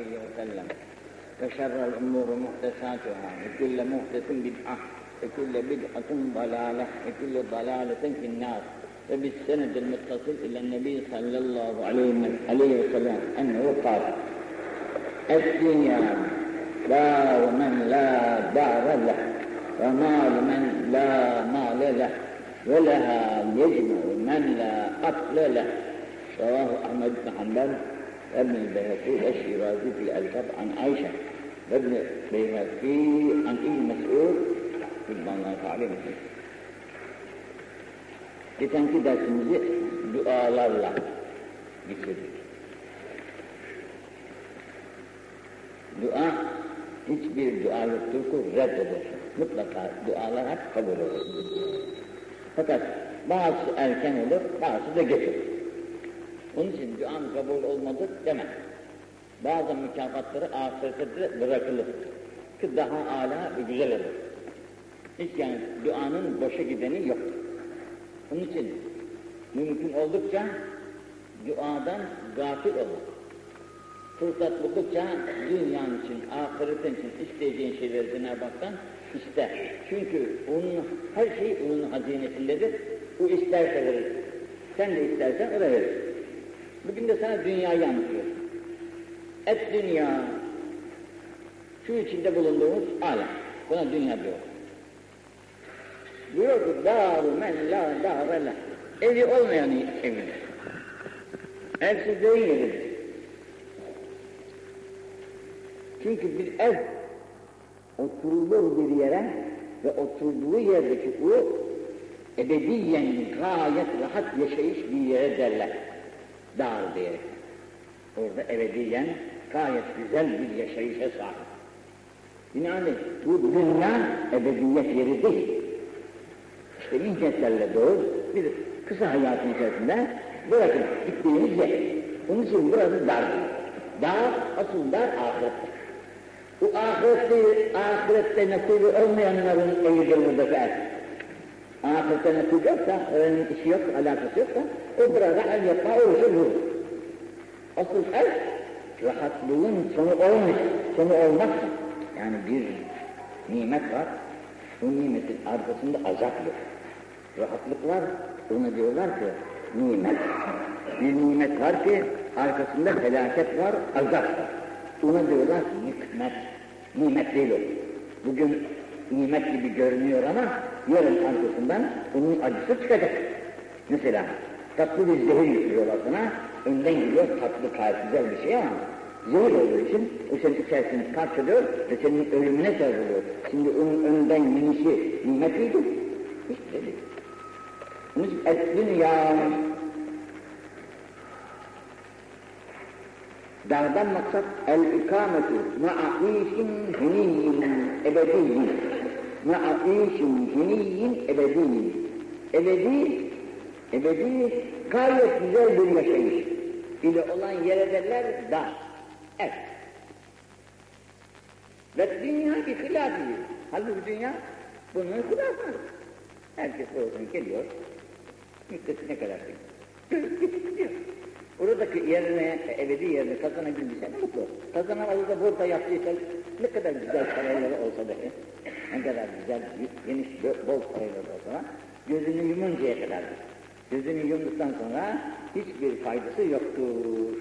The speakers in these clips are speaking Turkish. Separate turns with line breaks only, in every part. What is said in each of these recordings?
وسلم. وشر الأمور محدثاتها وكل محدث بدعة وكل بدعة ضلالة وكل ضلالة في النار. وبالسند المتصل إلى النبي صلى الله عليه وسلم أنه قال الدنيا دار من لا دار له ومال من لا مال له ولها يجمع من لا أصل له. رواه أحمد بن حنبل. وابن البيهقي والشيرازي في الألفاظ عن عائشة وابن البيهقي عن ابن مسعود رضي الله تعالى عنه. Geçenki dersimizi dualarla bitirdik. Dua hiçbir dua yoktur ki reddeder. Mutlaka dualar hep kabul olur. Fakat bazısı erken olur, bazısı da geç olur. Onun için duan kabul olmadı deme. Bazı mükafatları ahirette bırakılır. Ki daha âlâ ve güzel olur. Hiç yani duanın boşa gideni yok. Onun için mümkün oldukça duadan gafil olmak. Fırsat buldukça dünyanın için, ahiretin için isteyeceğin şeyleri Cenab-ı Hak'tan iste. Çünkü onun her şey onun hazinesindedir. O isterse verir. Sen de istersen o da verir. Bugün de sana dünyayı anlatıyor. Et dünya, şu içinde bulunduğumuz alem. Buna dünya diyor. Diyor ki, dâru men la dâre leh. Evi olmayan evin. Evsizliğin yeridir. Çünkü bir ev oturulur bir yere ve oturduğu yerdeki o ebediyen gayet rahat yaşayış bir yere derler. Dar diyerek. Orada ebediyen gayet güzel bir yaşayışa sahip. Binaenaleyh bu dünya ebediyet yeri değil. İşte mihnetlerle doğru bir kısa hayatın içerisinde bırakın gittiğimiz yer. Onun için burası dar. Dar, asıl dar ahirette. Bu ahirette, ahirette nasibi olmayanların evidir buradaki ev. Ahirette nasip yoksa, öğrenin işi yok, alakası yoksa, o burada el yapma uğraşır vurur. Asıl ev, rahatlığın sonu olmuş, sonu olmaz. Yani bir nimet var, bu nimetin arkasında azap yok. Rahatlık var, ona diyorlar ki nimet. Bir nimet var ki arkasında felaket var, azap var. Ona diyorlar ki nikmet. Nimet değil o. Bugün nimet gibi görünüyor ama yarın arkasından onun acısı çıkacak. Mesela tatlı bir zehir yüklüyorlar sana, önden gidiyor tatlı gayet güzel bir şey ama zehir olduğu için o senin içerisini parçalıyor ve senin ölümüne sebep oluyor. Şimdi onun önden yenisi nimet miydi? Hiç de değil. Onun için et dünya Dağdan maksat el-ikametu ma'a işin hüniyyin ebediyyin. Ma'a işin hüniyyin ebediyyin. Ebedi, ebedi gayet güzel bir yaşayış. ile olan yere derler dağ, ev. Ve dünya bir hilafı. Halbuki dünya bunun hilafı. Herkes oradan geliyor, müddetine kadar geliyor. gidiyor. Oradaki yerine, ebedi yerine kazanabildiyse ne mutlu. Kazanamadı da burada yaptıysa ne kadar güzel parayları olsa dahi, ne kadar güzel, geniş, bol parayları olsa da, gözünü yumuncaya kadar. Gözünü yumduktan sonra hiçbir faydası yoktur.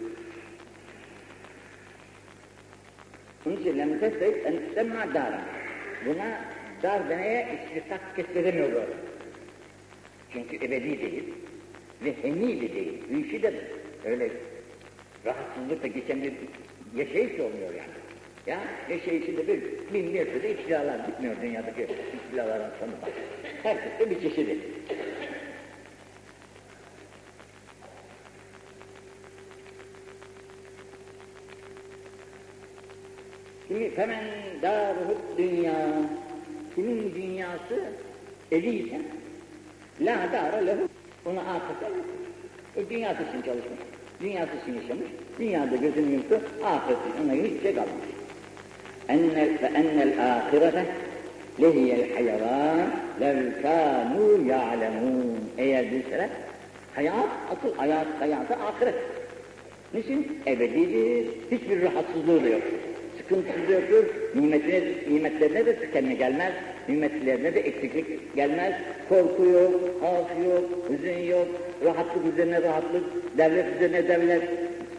Onun için lem tesbih en semma dara. Buna dar deneye istifak kestiremiyorlar. Çünkü ebedi değil ve henili değil. İşi de öyle rahatsızlıkla geçen bir yaşayış olmuyor yani. Ya yaşayışı da bir bin bir sürü istilalar bitmiyor dünyadaki istilaların sonunda. Herkes de bir çeşidi. Şimdi hemen daruhut dünya, kimin dünyası eliyse, la dara lehu, ona afete yok. O dünyası için çalışmış, dünyası için yaşamış, dünyada gözünü yumdu, ahireti ona hiçbir şey kalmamış. Enne fe ennel ahirete lehiyel hayvan lev kânû ya'lemûn. Eğer bilseler, hayat, asıl hayat, hayatı ahiret. Niçin? Ebedidir. Hiçbir rahatsızlığı da yok. Sıkıntısı da yoktur. Nimetine, nimetlerine de tükenme gelmez. Nimetlerine de eksiklik gelmez. Korku yok, af yok, hüzün yok. Rahatlık üzerine rahatlık, devlet üzerine devlet.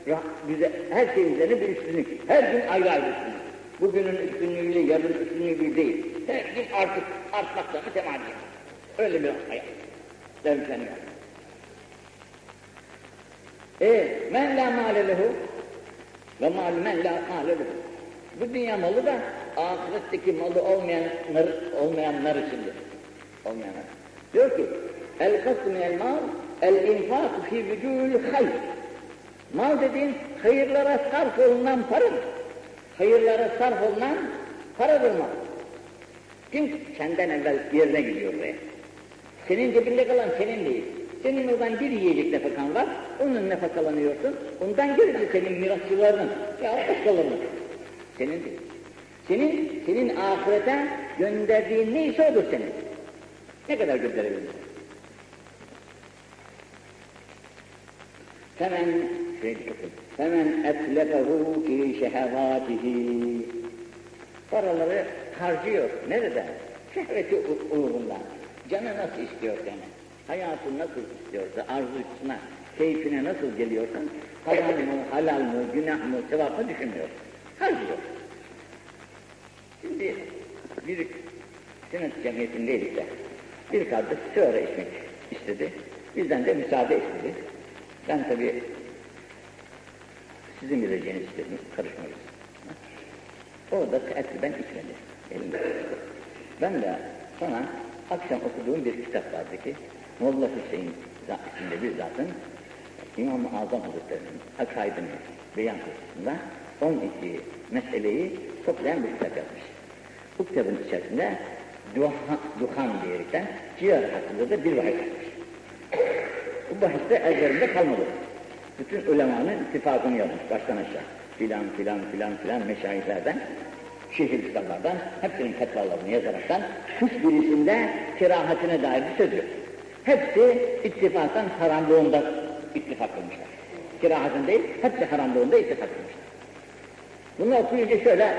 Rah, güzel, her şey üzerine bir üstünlük. Her gün ayrı ayrı üstünlük. Bugünün üstünlüğüyle yarın üstünlüğü değil. Her gün artık artmakla mütemadi. Öyle bir hayat. Devleniyor. E men la mâle lehu ve mal men la mâle lehu. Bu dünya malı da ahiretteki malı olmayanlar, olmayanlar içindir. Olmayanlar. Diyor ki el kasm el mal el infak fi vücûl hayr. Mal dediğin hayırlara sarf olunan paradır. Hayırlara sarf olunan paradır mal. Çünkü senden evvel yerine gidiyor buraya. Senin cebinde kalan senin değil. Senin oradan bir yiyecek nafakan var, onun nafakalanıyorsun. Ondan gerisi senin mirasçılarının ya başkalarının. Senin değil. Senin, senin ahirete gönderdiğin neyse odur senin. Ne kadar gönderebilirsin? Femen, dikkatim, femen etlefehu fi şehevatihi. Paraları harcıyor. Nerede? Şehveti uğrunda. Canı nasıl istiyor seni? Hayatı nasıl istiyorsa, arzusuna, keyfine nasıl geliyorsan, haram mı, halal mı, günah mı, sevap mı düşünmüyor. Harcıyor. Şimdi bir sünnet cemiyetindeydik de, bir kardeş sigara içmek istedi. Bizden de müsaade istedi. Ben tabii sizin bileceğiniz istedim, karışmayız. O da teessüben içmedi. Elinde. Ben de sonra akşam okuduğum bir kitap vardı ki, Molla Hüseyin isimli bir zatın İmam-ı Azam Hazretleri'nin akaidini beyan hususunda 12 meseleyi toplayan bir kitap yapmış. Bu kitabın içerisinde duha, Duhan diyerekten ciğer hakkında da bir bahis yapmış. Bu bahiste ellerinde kalmadı. Bütün ulemanın ittifakını yapmış baştan aşağı. Filan filan filan filan meşayihlerden, şehirlistanlardan hepsinin fetvalarını yazaraktan hiçbirisinde kerahatine dair bir söz yok. Hepsi ittifakan haramlığında ittifak kılmışlar. Kerahatın değil, hepsi haramlığında ittifak kılmışlar. Bunu okuyunca şöyle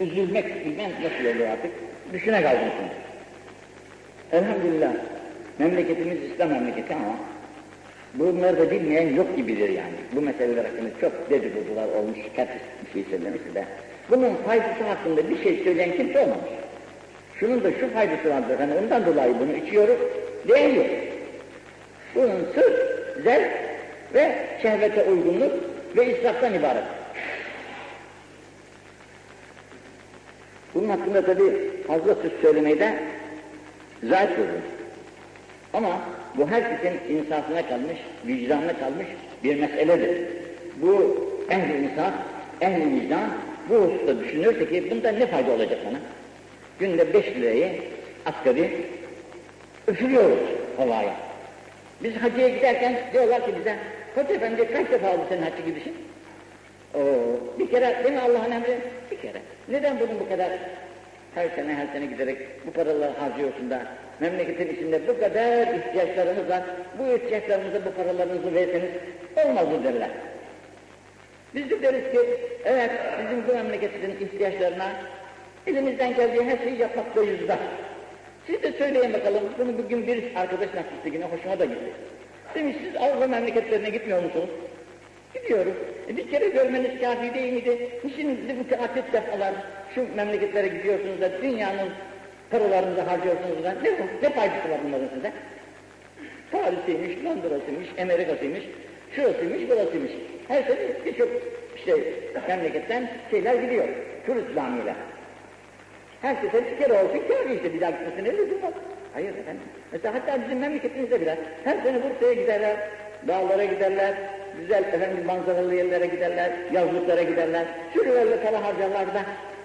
üzülmek bilmem nasıl oluyor artık. Düşüne şimdi. Elhamdülillah memleketimiz İslam memleketi ama bunları da bilmeyen yok gibidir yani. Bu meseleler hakkında çok dedikodular olmuş, herkes bir şey söylemişti de. Bunun faydası hakkında bir şey söyleyen kimse olmamış. Şunun da şu faydası vardır, hani ondan dolayı bunu içiyoruz, diyen yok. Bunun sırf zevk ve şehvete uygunluk ve israftan ibaret. Bunun hakkında tabi fazla söz söylemeyi de zahit görürüz. Ama bu herkesin insafına kalmış, vicdanına kalmış bir meseledir. Bu ehli insaf, ehli vicdan bu hususta düşünürse ki bundan ne fayda olacak bana? Günde beş lirayı asgari üfürüyoruz havaya. Biz hacıya giderken diyorlar ki bize, Hoca efendi kaç defa oldu senin hacı gidişin? Oo, bir kere değil mi Allah'ın emri? Bir kere. Neden bunun bu kadar her sene her sene giderek bu paraları harcıyorsun da memleketin içinde bu kadar ihtiyaçlarımız var, bu ihtiyaçlarımıza bu paralarınızı verseniz olmaz mı derler. Biz de deriz ki, evet bizim bu memleketin ihtiyaçlarına elimizden geldiği her şeyi yapmakta yüzde. Siz de söyleyin bakalım, bunu bugün bir arkadaş nasıldı yine hoşuma da gitti. Demiş siz Avrupa memleketlerine gitmiyor musunuz? Gidiyoruz. E bir kere görmeniz kafi değil miydi? Niçin müteaddit defalar şu memleketlere gidiyorsunuz da dünyanın paralarınızı harcıyorsunuz da ne, ne faydası var bunların size? Paris'iymiş, Londra'sıymış, Amerika'sıymış, şurasıymış, burasıymış. Her sene birçok işte memleketten şeyler gidiyor. Turist namıyla. Her sefer bir kere olsun kârı işte bir daha gitmesine lüzum var. Hayır efendim. Mesela hatta bizim memleketimizde bile her sene Bursa'ya giderler, dağlara giderler, güzel efendim manzaralı yerlere giderler, yazlıklara giderler, sürülerle para harcarlar da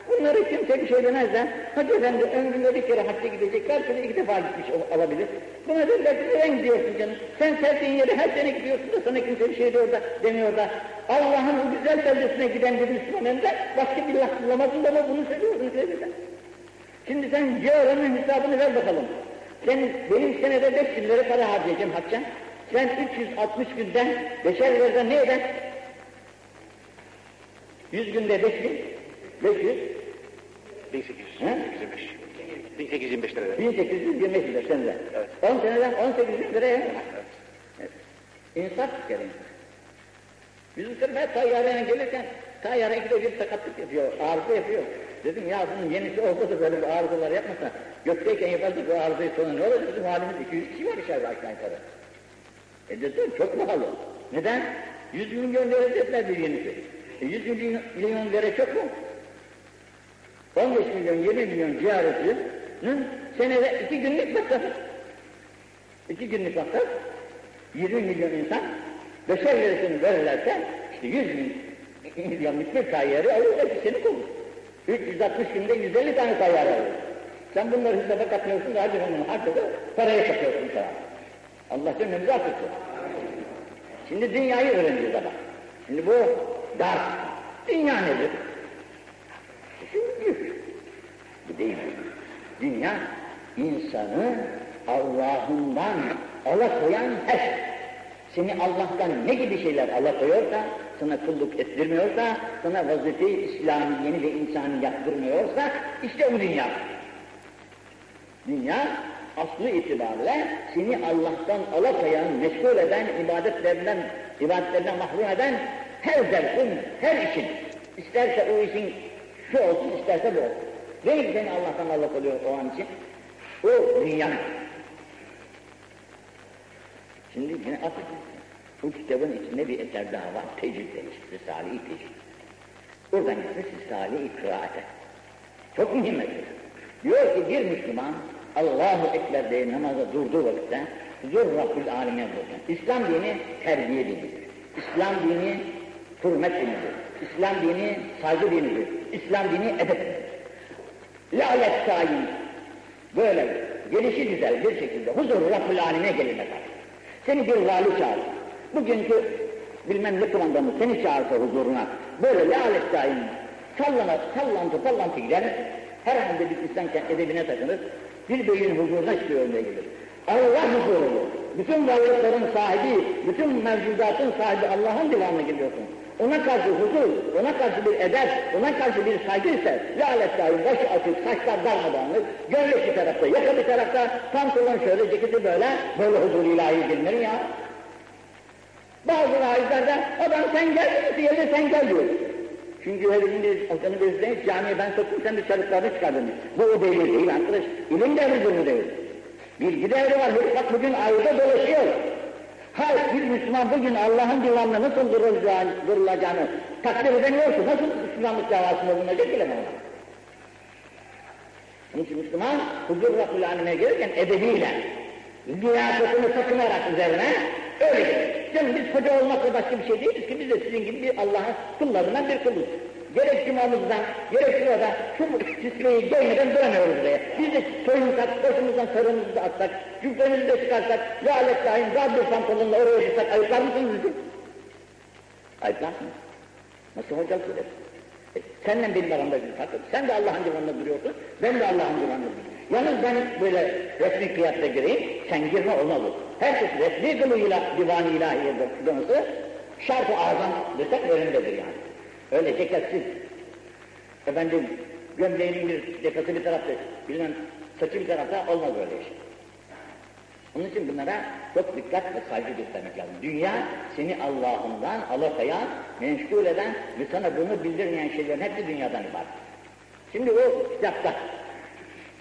bunları kimse bir şey demez de hadi efendi ömründe bir kere hacca gidecek, her sene iki defa gitmiş olabilir. Buna derler ki neden gidiyorsun canım? Sen sevdiğin yere her sene gidiyorsun da sana kimse bir şey diyor da demiyor da Allah'ın o güzel beldesine giden bir Müslüman de başka bir laf bulamazsın ama bunu söylüyorsun sevgiden. Şimdi sen ciğerinin hesabını ver bakalım. Sen benim senede 5 bin lira para harcayacağım hacca. Sen 360 günden beşer liradan ne eder? 100 günde 5 bin, 500,
1800,
He?
1825. 1825 lira.
1825 lira senede.
Evet.
10 seneden 18 bin liraya. Evet. İnsaf kere. Bizim sırf tayyareye gelirken tayyare ikide bir sakatlık yapıyor, arıza yapıyor. Dedim ya bunun yenisi olsa da böyle bir arızalar yapmasa, gökteyken yapardık bu arızayı sonra ne olur bizim halimiz 200 kişi var içeride aşağı yukarı. E dedim çok pahalı. Neden? 100 milyon lira dediler bir yenisi. E 100 milyon, milyon lira çok mu? 15 milyon, 20 milyon ciharetinin senede iki günlük masrafı. İki günlük masraf, 20 milyon insan beşer lirasını verirlerse işte 100 milyonluk bir tayyarı alır, hepsi senin olur. 360 günde 150 tane tayyarı alır. Sen bunları hesaba katmıyorsun da hadi bunu harcadı, paraya katıyorsun sana. Allah cennemizi affetsin. Şimdi dünyayı öğreneceğiz ama. Şimdi bu ders. Dünya nedir? Şimdi bu değil. Dünya insanı Allah'ından alakoyan her şey. Seni Allah'tan ne gibi şeyler alakoyorsa, sana kulluk ettirmiyorsa, sana vazife-i İslamiyeni ve insani yaptırmıyorsa, işte o dünya. Dünya aslı itibariyle seni Allah'tan alakoyan, meşgul eden, ibadetlerinden, ibadetlerinden mahrum eden her dersin, her işin. İsterse o işin şu olsun, isterse bu olsun. Değil seni Allah'tan alakoluyor o an için. O dünya. Şimdi yine artık bu kitabın içinde bir eser daha var. Tecrübe demiş. Risale-i Tecrübe. Oradan gitmiş Risale-i Kıraate. Çok mühim mesele. Diyor ki bir Müslüman Allahu Ekber diye namaza durduğu vakitte huzur Rabbül Alem'e bulsun. İslam dini terbiye dinidir. İslam dini hürmet dinidir. İslam dini saygı dinidir. İslam dini edeptir. Lalet sayin böyle gelişi güzel bir şekilde huzur Rabbül Alem'e gelene. Seni bir vali çağır. Bugünkü bilmem ne kumandanı seni çağırsa huzuruna böyle lalet sayin sallana, sallantı sallantı gider. Herhalde bir insan edebine takınır. Bir beyin huzuruna diye gelir. Allah huzuru. Bütün varlıkların sahibi, bütün mevcudatın sahibi Allah'ın divanına geliyorsun. Ona karşı huzur, ona karşı bir edep, ona karşı bir saygı ise lalet daim, başı açık, saçlar darmadağınlık, gömlek bir tarafta, yaka bir tarafta, pantolon şöyle, ceketi böyle, böyle huzur ilahi gelinir ya. Bazı vaizlerde adam sen gel, diğeri sen gel diyor. Çünkü herifin bir Hasan'ı bezleyin, camiye ben soktum, sen dışarıklarını çıkardın. Bu o devir değil arkadaş, ilim devridir bu devir. Bilgi devri var, bak bugün ayda dolaşıyor. Hayır, bir Müslüman bugün Allah'ın divanına nasıl durulacağını, durulacağını takdir edemiyorsa nasıl Müslümanlık davasında bulunacak bilemem ona. Onun için Müslüman huzur Rabbül Alemin'e gelirken edebiyle, liyakatını sakınarak üzerine öyle gelir. Canım biz hoca olmakla başka bir şey değiliz ki biz de sizin gibi bir Allah'ın kullarından bir kuluz. Gerek cumamızdan, gerek şurada şu cismeyi giymeden duramıyoruz buraya. Biz de soyunsak, başımızdan sarığımızı da atsak, cübbemizi de çıkarsak, lalet daim, bir pantolonla oraya çıksak, ayıplar mısınız bizi? Ayıplarsınız. Nasıl hocalık eder? E, seninle benim aramda bir fark. Sen de Allah'ın divanında duruyorsun, ben de Allah'ın divanında duruyorum. Yalnız ben böyle resmi kıyatta gireyim, sen girme olmalı. Herkes resmi kılığıyla divan-ı ilahiye dönse, şart-ı azam desek yerindedir yani. Öyle ceketsiz, efendim gömleğinin bir yakası bir tarafta, bilmem saçı bir tarafta olmaz böyle iş. Onun için bunlara çok dikkat ve saygı göstermek lazım. Dünya seni Allah'ından alakoyan, meşgul eden ve sana bunu bildirmeyen şeylerin hepsi dünyadan ibaret. Şimdi o kitapta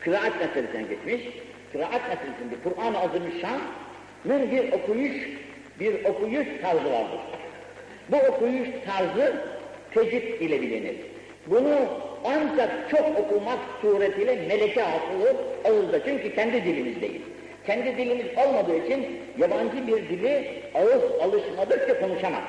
kıraat meselesine geçmiş. Kıraat meselesinde Kur'an-ı Azimüşşan'ın bir okuyuş, bir okuyuş tarzı vardır. Bu okuyuş tarzı tecid ile bilinir. Bunu ancak çok okumak suretiyle meleke hasılı ağızda. Çünkü kendi dilimiz değil. Kendi dilimiz olmadığı için yabancı bir dili ağız alışmadıkça konuşamaz.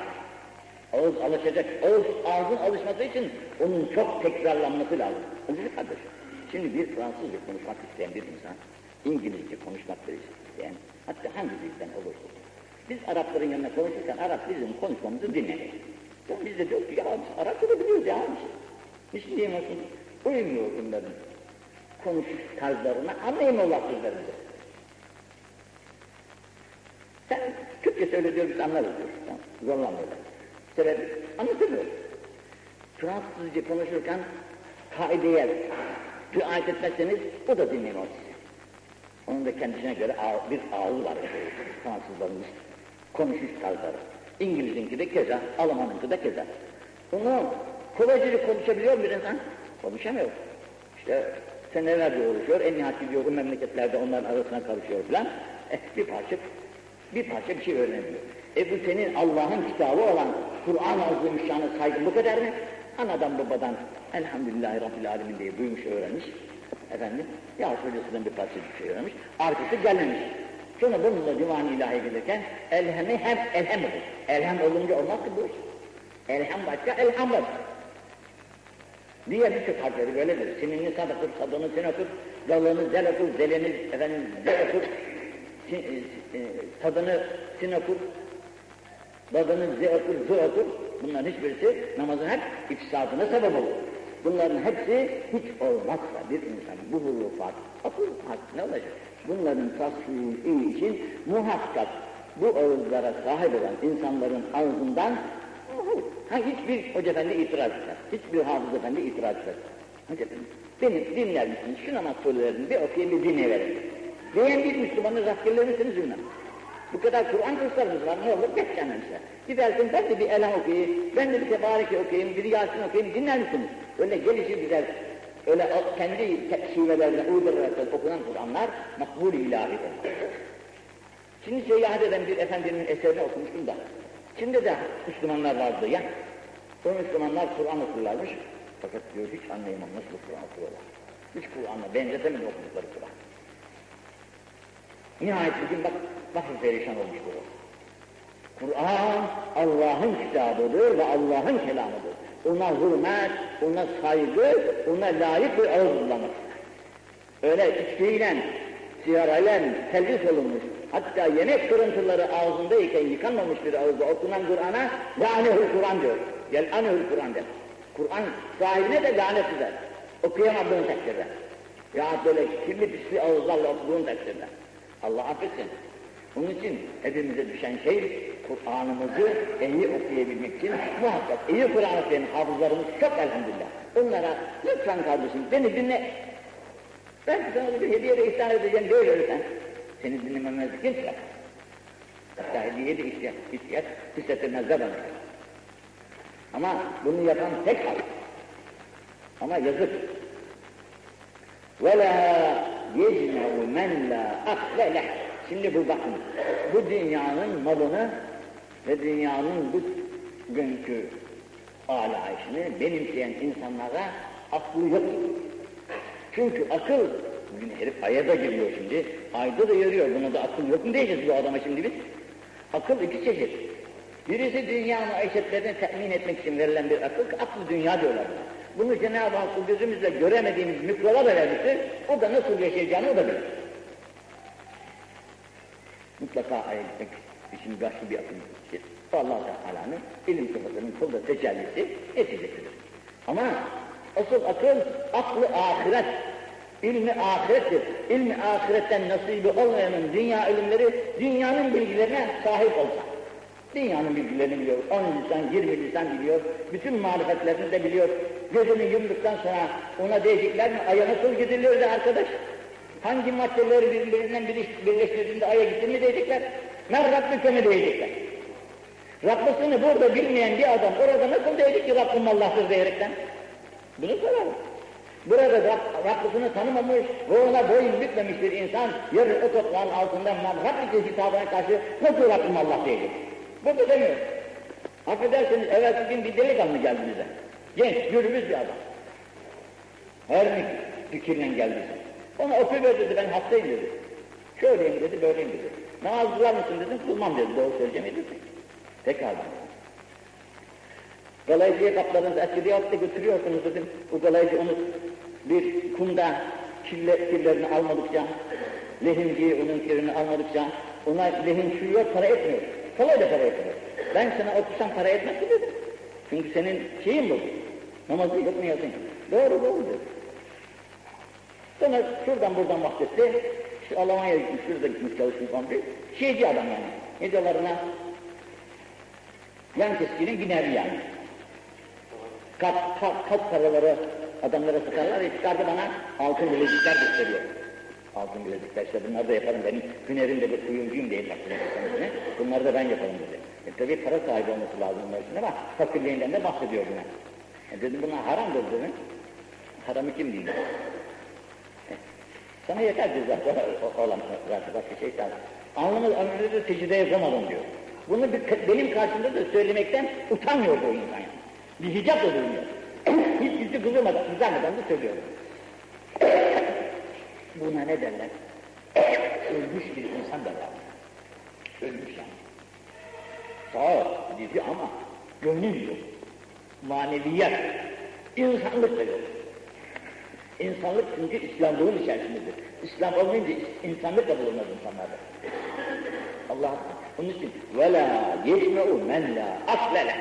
Ağız alışacak, ağız, ağzın alışması için onun çok tekrarlanması lazım. Aziz kardeşim, şimdi bir Fransızca konuşmak isteyen bir insan, İngilizce konuşmak isteyen, hatta hangi dilden olursa. Biz Arapların yanına konuşurken Arap bizim konuşmamızı dinler. Ya biz de diyoruz ki ya Arapça da biliyoruz ya. Hiç diyemiyorsun. Uymuyor bunların konuşuş tarzlarına, anlayamıyorlar sözlerimizi. Sen Türkçe söyle diyor biz anlarız diyor. Tamam, zorlanmıyorlar. Sebebi anlatamıyor. Fransızca konuşurken kaideye riayet etmezseniz o da dinlemez sizi. Onun da kendisine göre bir ağzı var. Fransızlarımız konuşuş tarzları. İngiliz'inki de keza, Alman'ınki de keza. Bunu kolayca konuşabiliyor bir insan? Konuşamıyor. İşte senelerce uğraşıyor, en nihayet gidiyor o memleketlerde onların arasına karışıyor falan. Eh, bir parça, bir parça bir şey öğreniyor. E bu senin Allah'ın kitabı olan Kur'an-ı Azimüşşan'a saygın bu kadar mı? Anadan babadan elhamdülillahi Rabbil Alemin diye duymuş öğrenmiş. Efendim, ya hocasından bir parça bir şey öğrenmiş. Arkası gelmemiş. Sonra bununla divan-ı ilahi gelirken elhemi hem elhem olur. Elhem olunca olmaz ki bu iş. Elhem başka, elham başka. Diğer birçok harfleri böyledir. Sinini sad okur, sadını sin okur, galını zel okur, zeleni efendim zel okur, sin, e, e, tadını sin okur, dadını z okur, z okur. Bunların hiçbirisi namazın hep ifsadına sebep olur. Bunların hepsi hiç olmazsa bir insan bu hurufat, akıl hak ne olacak? Bunların tasfiyi için muhakkak bu ağızlara sahip olan insanların ağzından Ha hiçbir hoca efendi itiraz etmez. Hiçbir hafız efendi itiraz etmez. Hoca efendi, beni dinler misiniz? Şu namaz surelerini bir okuyayım bir dinleyiverin. Diyen bir Müslümanı rastgele misiniz bilmem. Bu kadar Kur'an kurslarımız var, ne olur size. Gidersin ben de bir Elham okuyayım, ben de bir Tebareke okuyayım, bir Yasin okuyayım, dinler misiniz? Öyle gelişi güzel, öyle kendi şivelerine uydurarak okunan Kur'anlar makbul ilahidir. Şimdi seyahat eden bir efendinin eserini okumuştum da, Şimdi de Müslümanlar vardı ya, o Müslümanlar Kur'an okurlarmış, fakat diyor hiç anlayamam nasıl Kur'an okuyorlar. Hiç Kur'an'la benzetemiyor okudukları Kur'an. Nihayet bugün bak, nasıl perişan olmuş bu. Kur'an Allah'ın kitabıdır ve Allah'ın kelamıdır. Ona hürmet, ona saygı, ona layık bir ağız kullanır. Öyle içkiyle, sigarayla telbis olunmuş, hatta yemek kırıntıları ağzındayken yıkanmamış bir ağızda okunan Kur'an'a lanehül Kur'an diyor. Gel anehül Kur'an der. Kur'an sahibine de lanet eder. Okuyamadığın takdirde. Ya böyle kirli pisli ağızlarla okuduğun takdirde. Allah affetsin. Onun için hepimize düşen şey Kur'an'ımızı iyi okuyabilmek için muhakkak iyi Kur'an okuyan hafızlarımız çok elhamdülillah. Onlara lütfen kardeşim beni dinle. Ben sana bir hediye de ihsan edeceğim değil ölürsen. Seni dinlememezlik kimse. Hatta hediye de ihtiyaç, ihtiyaç hissettirmezler bana. Ama bunu yapan tek halk. Ama yazık. وَلَا يَجْمَعُ مَنْ لَا أَخْلَ لَهُ Şimdi bu bakın, bu dünyanın malını ve dünyanın bu günkü alayişini benimseyen insanlara aklı yok. Çünkü akıl, bugün herif aya da giriyor şimdi, ayda da yürüyor, buna da akıl yok mu diyeceğiz bu adama şimdi biz? Akıl iki çeşit. Birisi dünya maişetlerini temin etmek için verilen bir akıl, aklı dünya diyorlar buna. Bunu Cenab-ı Hak gözümüzle göremediğimiz mikroba da vermiştir, o da nasıl yaşayacağını o da bilir. Mutlaka aya gitmek için başka bir akıl için. Allah Teala'nın ilim sıfatının kulda tecellisi neticesidir. Ama asıl akıl, aklı ahiret, ilmi ahirettir. İlmi ahiretten nasibi olmayanın dünya ilimleri, dünyanın bilgilerine sahip olsa. Dünyanın bilgilerini biliyor, 10 lisan, 20 lisan biliyor, bütün marifetlerini de biliyor. Gözünü yumduktan sonra ona diyecekler mi? Aya nasıl gidiliyordu arkadaş? Hangi maddeleri birbirinden birleştirdiğinde aya gittin mi diyecekler? Mer Rabbike mi diyecekler? Rabbisini burada bilmeyen bir adam orada nasıl diyecek ki Rabbim Allah'tır diyerekten? Bunu soralım. Burada Rab, Rabbisini tanımamış ve ona boyun bükmemiş bir insan yarın o toprağın altında Rabbike hitabına karşı nasıl Rabbim Allah diyecek? Burada demiyor. Affedersiniz evvelsi gün bir delikanlı geldi bize. Genç, gürbüz bir adam. Her bir fikirle geldi bize. Ona okuyuver dedi, ben hastayım dedi. Şöyleyim dedi, böyleyim dedi. Namaz kılar mısın dedim, kılmam dedi, doğru söyleyeceğim dedi. Pekala. Galaycıya kaplarınızı alıp da götürüyorsunuz dedim. O galaycı onu bir kumda kirle, kirlerini almadıkça, lehimciyi onun kirini almadıkça, ona lehim sürüyor, para etmiyor. Kolayla para etmiyor. Ben sana okusam para etmez ki dedim. Çünkü senin şeyin bu. Namazı yapmıyorsun. Doğru doğru dedi. Sonra şuradan buradan bahsetti. İşte Almanya'ya gitmiş, şurada gitmiş çalışmış komşu. Şeyci adam yani. Ne diyorlar ona? Yan keskinin bineri yani. Kalp, kalp, kalp paraları adamlara satarlar ya çıkardı bana altın bilezikler gösteriyor. Altın bilezikler işte bunları da yaparım benim hünerim de bir kuyumcuyum diye takdir Bunları da ben yaparım dedi. E tabi para sahibi olması lazım bunlar için ama fakirliğinden de bahsediyor buna. E dedim buna haramdır dedim. Haramı kim değil? E, sana yeter ceza olan zaten başka şey. Alnımız önünde de secde yapamadım diyor. Bunu bir, benim karşımda da söylemekten utanmıyor bu insan yani. Bir hicap da durmuyor. Hiç yüzü kızılmadan, kızarmadan da söylüyor. Buna ne derler? Ölmüş bir insan derler. Ölmüş yani. Sağ diri ama gönül yok Maneviyat, insanlık da yok. İnsanlık çünkü İslamlığın içerisindedir. İslam olmayınca insanlık da bulunmaz insanlarda. Allah onun için وَلَا يَجْمَعُ مَنْ لَا أَقْلَ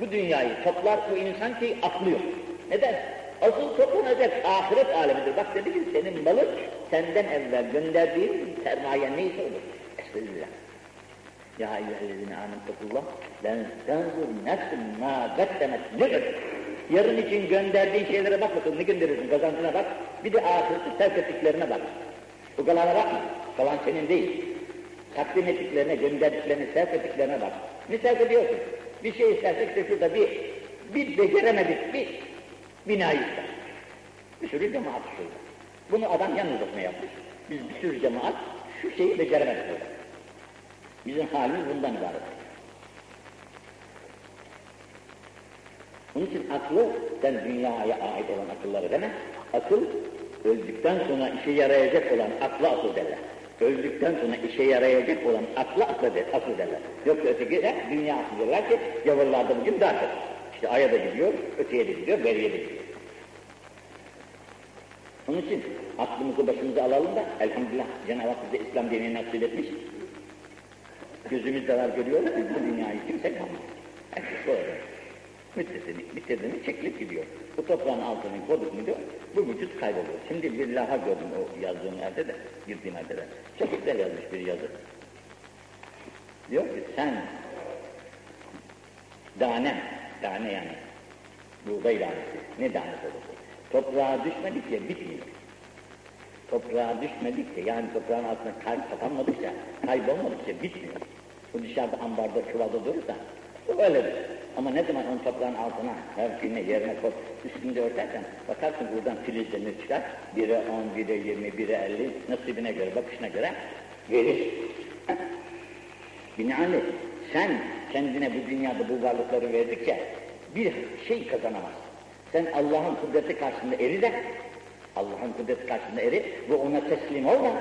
Bu dünyayı toplar bu insan ki aklı yok. Neden? Asıl toplanacak ahiret alemidir. Bak dedi ki senin malın senden evvel gönderdiğin sermaye neyse olur. Estağfirullah. Ya eyyühellezine amentekullah ben tenzur nefsin ma gaddemet ne Yarın için gönderdiğin şeylere bak bakalım ne gönderirsin kazancına bak. Bir de ahireti terk ettiklerine bak. Bu kalana bakma. Kalan senin değil. Takdim ettiklerine, gönderdiklerine, terk ettiklerine bak. Misal ediyorsun. Bir şey istersek de şurada bir, bir beceremedik bir bina ister. Bir sürü cemaat şurada. Bunu adam yalnız yapmış. Biz bir sürü cemaat şu şeyi beceremedik burada. Bizim halimiz bundan ibaret. Onun için aklı, sen dünyaya ait olan akılları deme, akıl öldükten sonra işe yarayacak olan aklı akıl derler. Öldükten sonra işe yarayacak olan aklı aklı der, akıl derler. Yoksa öteki de dünya aklı derler ki yavrularda bugün çok. İşte aya da gidiyor, öteye de gidiyor, beriye de gidiyor. Onun için aklımızı başımıza alalım da elhamdülillah Cenab-ı Hak bize İslam dinini nasip etmiş. Gözümüz zarar görüyor, bu dünyayı kimse kalmaz. Herkes böyle müddetini bitirdiğini çekilip gidiyor. Bu toprağın altını koyduk mu diyor, bu vücut kayboluyor. Şimdi bir laha gördüm o yazdığım yerde de, girdiğim yerde de. Çok güzel yazmış bir yazı. Diyor ki sen tane, tane yani buğday tanesi, ne tanesi olursa, toprağa düşmedikçe bitmiyor. Toprağa düşmedikçe, yani toprağın altına kay kapanmadıkça, kaybolmadıkça bitmiyor. Bu dışarıda ambarda, çuvalda durursa, bu öyledir. Ama ne zaman onu toprağın altına, her birine yerine koy, üstünde örtersen, bakarsın buradan filizlenir çıkar, biri on, biri yirmi, biri elli, nasibine göre, bakışına göre verir. Binaenli sen kendine bu dünyada bu varlıkları verdikçe bir şey kazanamazsın. Sen Allah'ın kudreti karşısında eri de, Allah'ın kudreti karşısında eri ve ona teslim ol da,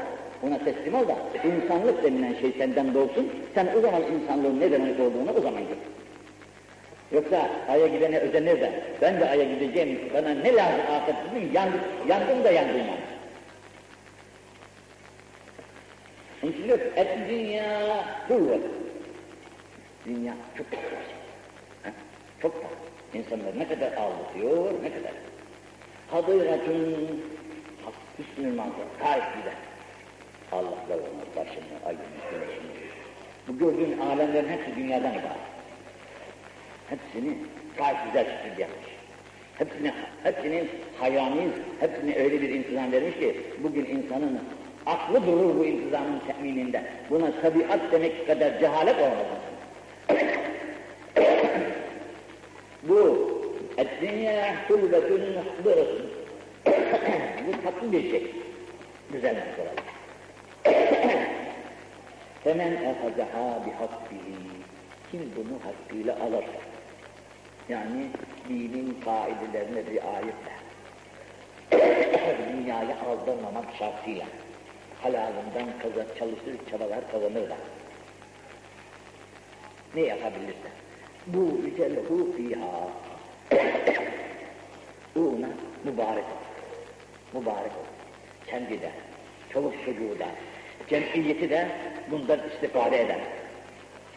ona teslim ol da insanlık denilen şey senden doğsun, sen o zaman insanlığın ne demek olduğunu o zaman gör. Yoksa aya gidene özenir de ben de aya gideceğim, bana ne lazım afet dedim, yandım, yandım da yandım yani. Onun için diyor, et dünya kuvvet. Dünya çok pahalı. Çok pahalı. İnsanlar ne kadar ağlatıyor, ne kadar. Hadiratun hüsnül manzara, tarih gider. Allah'la olmaz, başını, ayını, güneşini. Bu gördüğün alemlerin hepsi dünyadan ibaret. Hepsini gayet güzel şekilde yapmış. Hepsini, hepsinin hayaniz, hepsine öyle bir intizam vermiş ki bugün insanın aklı durur bu intizamın temininde. Buna tabiat demek kadar cehalet olmaz. bu dünya hulvetün muhbırasın. bu tatlı bir şey. Güzel bir soru. Femen ehazaha bihakbihi. Kim bunu hakkıyla alırsa, yani dinin kaidelerine riayetle, dünyaya aldırmamak şartıyla, halalından kazan, çalışır, çabalar kazanırlar. Ne yapabilirse. Bu ricelhu fiha. Ona mübarek ol. Mübarek ol. Kendi de, çoluk çocuğu da, cemiyeti de bundan istifade eder.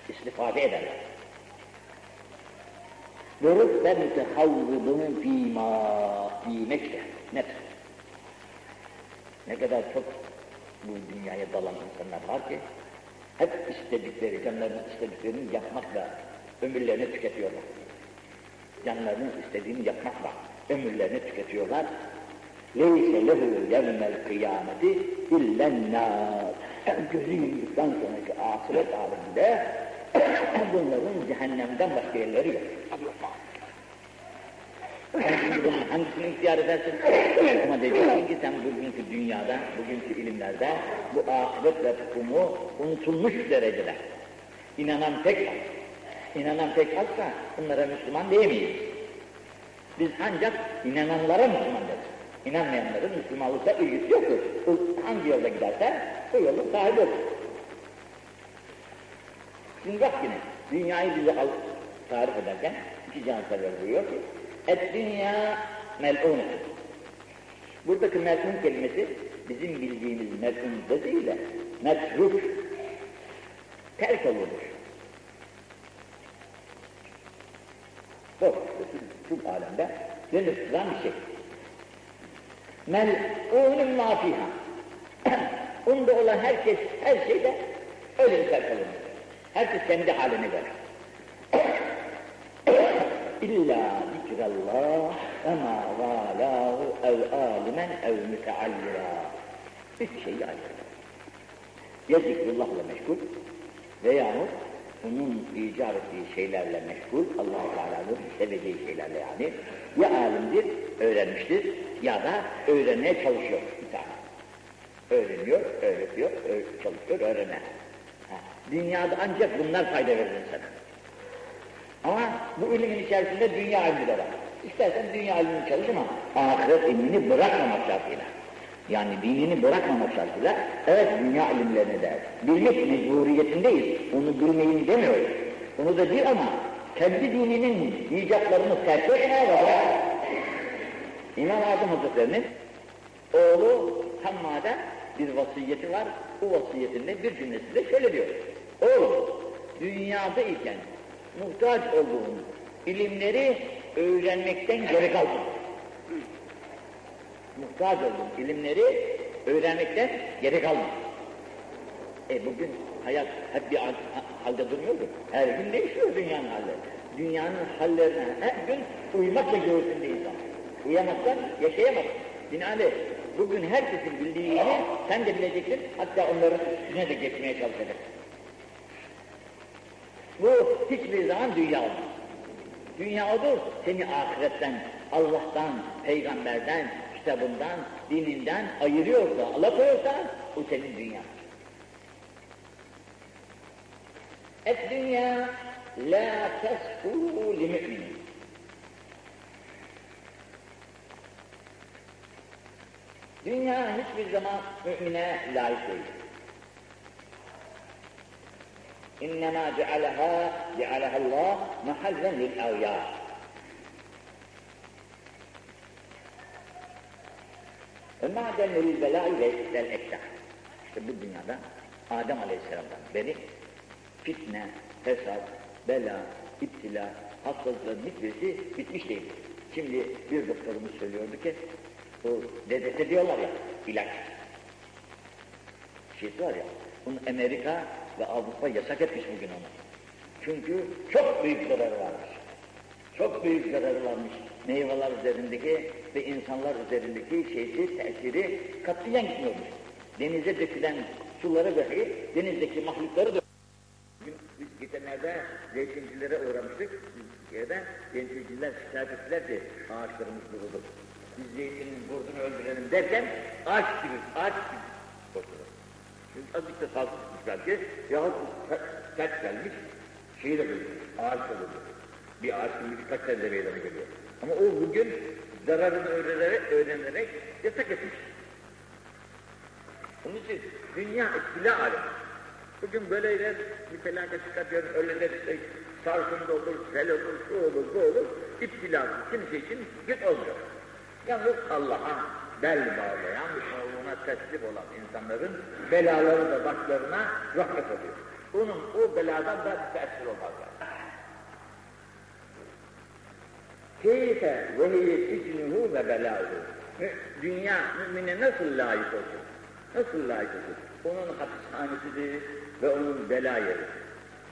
İstifade ederler. Ve rübbe mütehavvıdun fîmâ fî Mekke. Net. Ne kadar çok bu dünyaya dalan insanlar var ki hep istedikleri, canlarının istediklerini yapmakla ömürlerini tüketiyorlar. Canlarının istediğini yapmakla ömürlerini tüketiyorlar Leyse lehü yevmel kıyameti illen nâr. Gözü yumduktan sonraki ahiret aleminde bunların cehennemden başka yerleri yok. Sen hangisini ihtiyar edersin? Ama diyeceksin ki sen bugünkü dünyada, bugünkü ilimlerde bu ahiret ve tutumu unutulmuş derecede. İnanan tek hak. İnanan tek haksa bunlara Müslüman diyemeyiz. Biz ancak inananlara Müslüman deriz. İnanmayanların Müslümanlıkla ilgisi yoktur. Hangi yolda giderse o yolun sahibi olur. Şimdi bak yine, dünyayı bize al, tarif ederken iki cansever buyuruyor ki, et dünya mel'une. Buradaki mel'un kelimesi bizim bildiğimiz mel'un da değil de metruk, terk olunmuş. Bu, şu alemde tutan bir şey. Mel'unun ma fiha. Onda olan herkes, her şeyde öyle terk olunmuş. Herkes kendi halini verir. İlla zikrallah ve ma valahu ev alimen ev müteallira. Üç şey ayrı. Ya zikrullahla meşgul veyahut onun icap ettiği şeylerle meşgul, allah Teala'nın seveceği şeylerle yani. Ya alimdir, öğrenmiştir ya da öğrenmeye çalışıyor bir tane. Öğreniyor, öğretiyor, çalışıyor, öğrenen. Dünyada ancak bunlar fayda verir insana. Ama bu ilimin içerisinde dünya ilmi de var. İstersen dünya ilmini çalış ama ahiret ilmini bırakmamak şartıyla. Yani dinini bırakmamak şartıyla evet dünya ilimlerini de bilmek mecburiyetindeyiz. Onu bilmeyin demiyoruz. Onu da değil ama kendi dininin icatlarını terk etmeye var. İmam Azam Hazretleri'nin oğlu Hamma'da bir vasiyeti var. Bu vasiyetinde bir cümlesinde şöyle diyor. Oğlum, dünyada iken muhtaç olduğun ilimleri öğrenmekten geri kaldın. Muhtaç olduğun ilimleri öğrenmekten geri kaldın. E bugün hayat hep bir halde durmuyor mu? Her gün değişiyor dünyanın halleri. Dünyanın hallerine her gün uymakla göğsünde insan. Uyamazsan yaşayamazsın. Binaenaleyh bugün herkesin bildiğini sen de bileceksin, hatta onların üstüne de geçmeye çalışacaksın. Bu hiçbir zaman dünya olmaz. Dünya odur, seni ahiretten, Allah'tan, peygamberden, kitabından, dininden ayırıyorsa, alakoyorsa, o senin dünya. Et dünya la tesfu li müminin. Dünya hiçbir zaman mümine layık değil. İnnemâ cealehâ, cealehallâh mahallen lil avyâ. Ve mâden lil belâi ve vel ekşâh. İşte bu dünyada Adem Aleyhisselam'dan beri fitne, fesat, bela, iptila, hastalıkların hiçbirisi bitmiş değil. Şimdi bir doktorumuz söylüyordu ki, bu DDT diyorlar ya, ilaç. Şeysi var ya, bunu Amerika ve Avrupa yasak etmiş bugün onu. Çünkü çok büyük zararı varmış. Çok büyük zararı varmış. Meyveler üzerindeki ve insanlar üzerindeki şeysi, tesiri katiyen gitmiyormuş. Denize dökülen suları dahi, denizdeki mahlukları da Bugün biz geçenlerde zeytincilere uğramıştık. Yerde zeytinciler şikayet ettiler ki ağaçlarımız kurudu. Biz zeytinin kurdunu öldürelim derken ağaç gibi, ağaç gibi kurtulur. Çünkü azıcık da tutmuş belki yahut sert gelmiş, şeyi de buluyor, ağaç da buluyor. Bir ağaç gibi birkaç tane de meydana geliyor. Ama o bugün zararını öğrenerek, öğrenerek yasak etmiş. Onun için dünya istila alemi. Bugün böyleler bir felaket çıkartıyor, öyleler işte sarsıntı olur, sel olur, şu olur, bu olur. İptilası kimse için güç olmuyor. Yalnız Allah'a bel bağlayan, ona teslim olan insanların belaları da başlarına rahmet oluyor. Onun o beladan da tesir olmazlar. Keyfe ve hiye sicnuhu ve belâhu. Dünya mümine nasıl layık olsun? Nasıl layık olsun? Onun hapishanesidir ve onun bela yeri.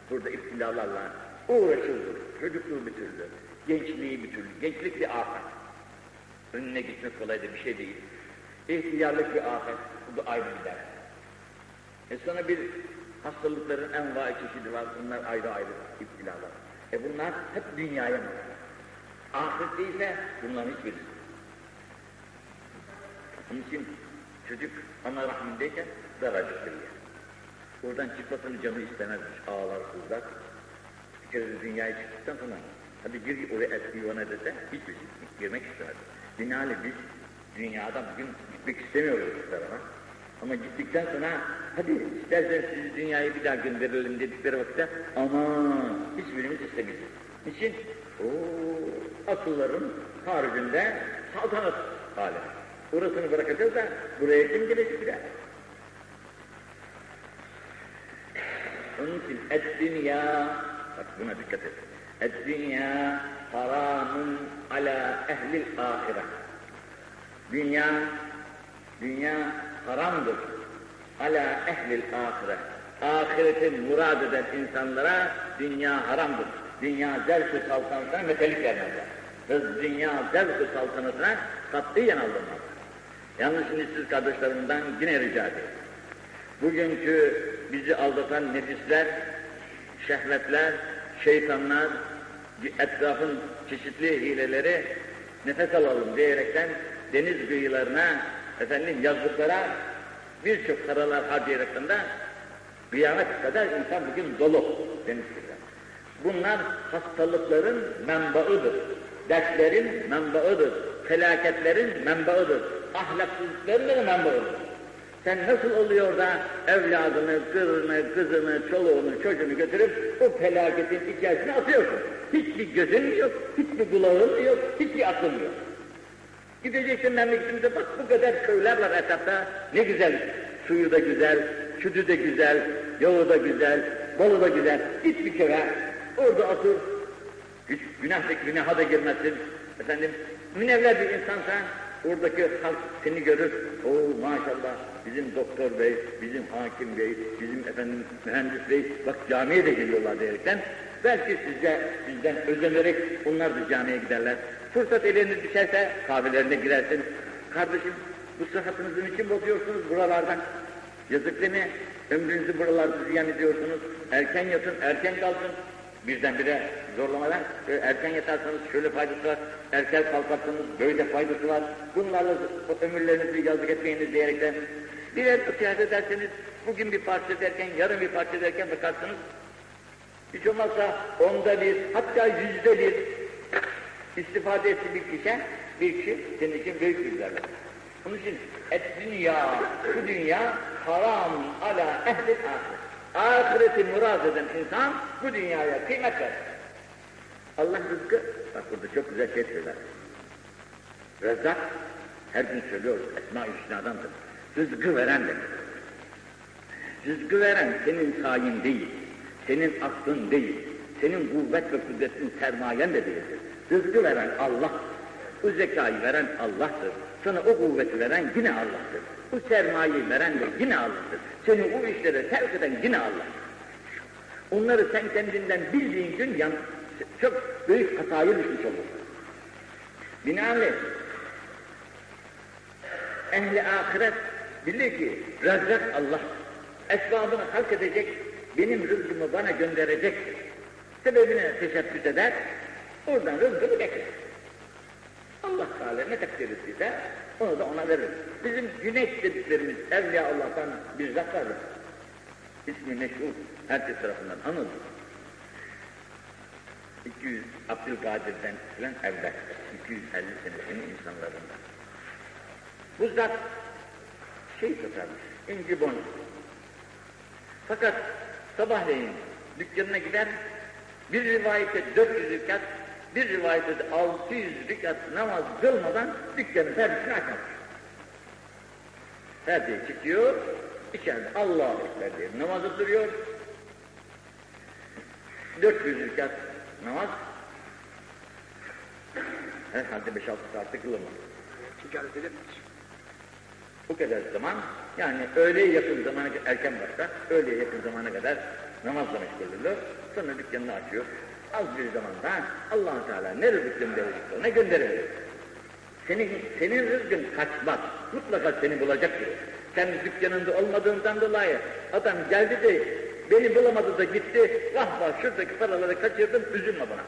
Burada iptilalarla uğraşıldı. Çocukluğu bitirdi. Gençliği bir türlü. Gençlik bir afet. Önüne gitmek kolay da bir şey değil. İhtiyarlık bir afet. Bu ayrı gider. E sonra bir hastalıkların en vay çeşidi var. Bunlar ayrı ayrı iptilalar. E bunlar hep dünyaya mı? Ahirette ise bunların hiçbirisi. Onun için çocuk ana rahmindeyken daracıktır yani. Oradan çıkmasını canı istemezmiş. Ağlar, kızlar. Bir kere dünyaya çıktıktan sonra hadi gir oraya eski yuvana dese hiçbir şey girmek istemez. Binaenli biz dünyada bugün gitmek istemiyoruz bu tarafa. Ama gittikten sonra hadi isterseniz sizi dünyaya bir daha gönderelim dedikleri vakitte ama hiçbirimiz istemeyiz. Niçin? O akılların haricinde saltanat hali. Orasını bırakacağız da buraya kim gelecek bir? Onun için et dünya, bak buna dikkat et. Dünya haramun ala ehlil ahire. Dünya, dünya haramdır. Ala ehlil ahire. Ahireti murad eden insanlara dünya haramdır. Dünya zevk-ı saltanatına metelik vermezler. Kız dünya zevk-ı saltanatına katiyen aldırmaz. Yalnız şimdi siz kardeşlerimden yine rica ediyorum. Bugünkü bizi aldatan nefisler, şehvetler, şeytanlar, etrafın çeşitli hileleri nefes alalım diyerekten deniz kıyılarına, efendim yazlıklara birçok paralar harcayaraktan da kıyamet kadar insan bugün dolu deniz. Bunlar hastalıkların menbaıdır. Dertlerin menbaıdır. Felaketlerin menbaıdır. Ahlaksızlıkların da menbaıdır. Sen nasıl oluyor da evladını, kızını, kızını, çoluğunu, çocuğunu götürüp o felaketin içerisine atıyorsun? Hiçbir gözün yok, hiçbir kulağın yok, hiçbir aklın yok. Gideceksin memleketimize bak bu kadar köyler var etrafta. Ne güzel, suyu da güzel, sütü de güzel, yolu da güzel, bolu da güzel. Git bir köye, orada otur. Hiç günah da, günaha da girmezsin. Efendim, münevver bir insansan Oradaki halk seni görür, o maşallah bizim doktor bey, bizim hakim bey, bizim efendim mühendis bey, bak camiye de geliyorlar diyerekten, belki sizce bizden özenerek onlar da camiye giderler. Fırsat ellerine düşerse kahvelerine girersin. Kardeşim bu sıhhatınızın için bozuyorsunuz buralardan. Yazık değil mi? Ömrünüzü buralarda ziyan ediyorsunuz. Erken yatın, erken kalkın. Birdenbire zorlamadan e, erken yatarsanız şöyle faydası var, erken kalkarsanız böyle faydası var. Bunlarla ömürlerinizi yazık etmeyiniz diyerekten birer nasihat ederseniz bugün bir parça derken, yarın bir parça derken bakarsınız hiç olmazsa onda bir, hatta yüzde bir istifade etti bir kişi, bir kişi senin için büyük bir zararlı. Onun için et dünya, şu dünya haram ala ehli ahiret. Ahireti murad eden insan bu dünyaya kıymet verir. Allah rızkı, bak burada çok güzel şey söyler. Rezzak, her gün söylüyoruz, Esma-i Hüsna'dandır. Rızkı veren demek. Rızkı veren senin sayin değil, senin aklın değil, senin kuvvet ve kudretin sermayen de değildir. Rızkı veren Allah, bu zekayı veren Allah'tır. Sana o kuvveti veren yine Allah'tır. Bu sermayeyi veren de yine Allah'tır. Seni o işlere sevk eden yine Allah'tır. Onları sen kendinden bildiğin gün yan, çok büyük hataya düşmüş olursun. Binaenaleyh ehli ahiret bilir ki rezzak Allah esbabını halk edecek, benim rızkımı bana gönderecek sebebine teşebbüs eder, oradan rızkını bekler. Allah Teala ne takdir ettiyse onu da ona verir. Bizim güneş dediklerimiz Evliya Allah'tan bir zat vardır. İsmi meşhur, herkes tarafından anılır. 200 Abdülkadir'den filan evvel, 250 senesinin insanlarından. Bu zat şey satarmış, inci boncuk. Fakat sabahleyin dükkanına gider, bir rivayette 400 rikat, bir rivayette de 600 rikat namaz kılmadan dükkanın perdesini açmaz. Perdeyi çıkıyor, içeride Allah'a Ekber diye namazı duruyor. 400 rikat namaz herhalde 5-6 saatte kılınmaz.
Ticaret edemez.
Bu kadar zaman, yani öğleye yakın zamana erken başlar, öğleye yakın zamana kadar namazla meşgul olurlar. Sonra dükkanını açıyor. Az bir zamanda allah Teala ne rızık gönderecekse ona gönderir. Senin, senin rızkın kaçmaz. Mutlaka seni bulacaktır. Sen dükkanında olmadığından dolayı adam geldi de beni bulamadı da gitti. Vah vah şuradaki paraları kaçırdım üzülme bana.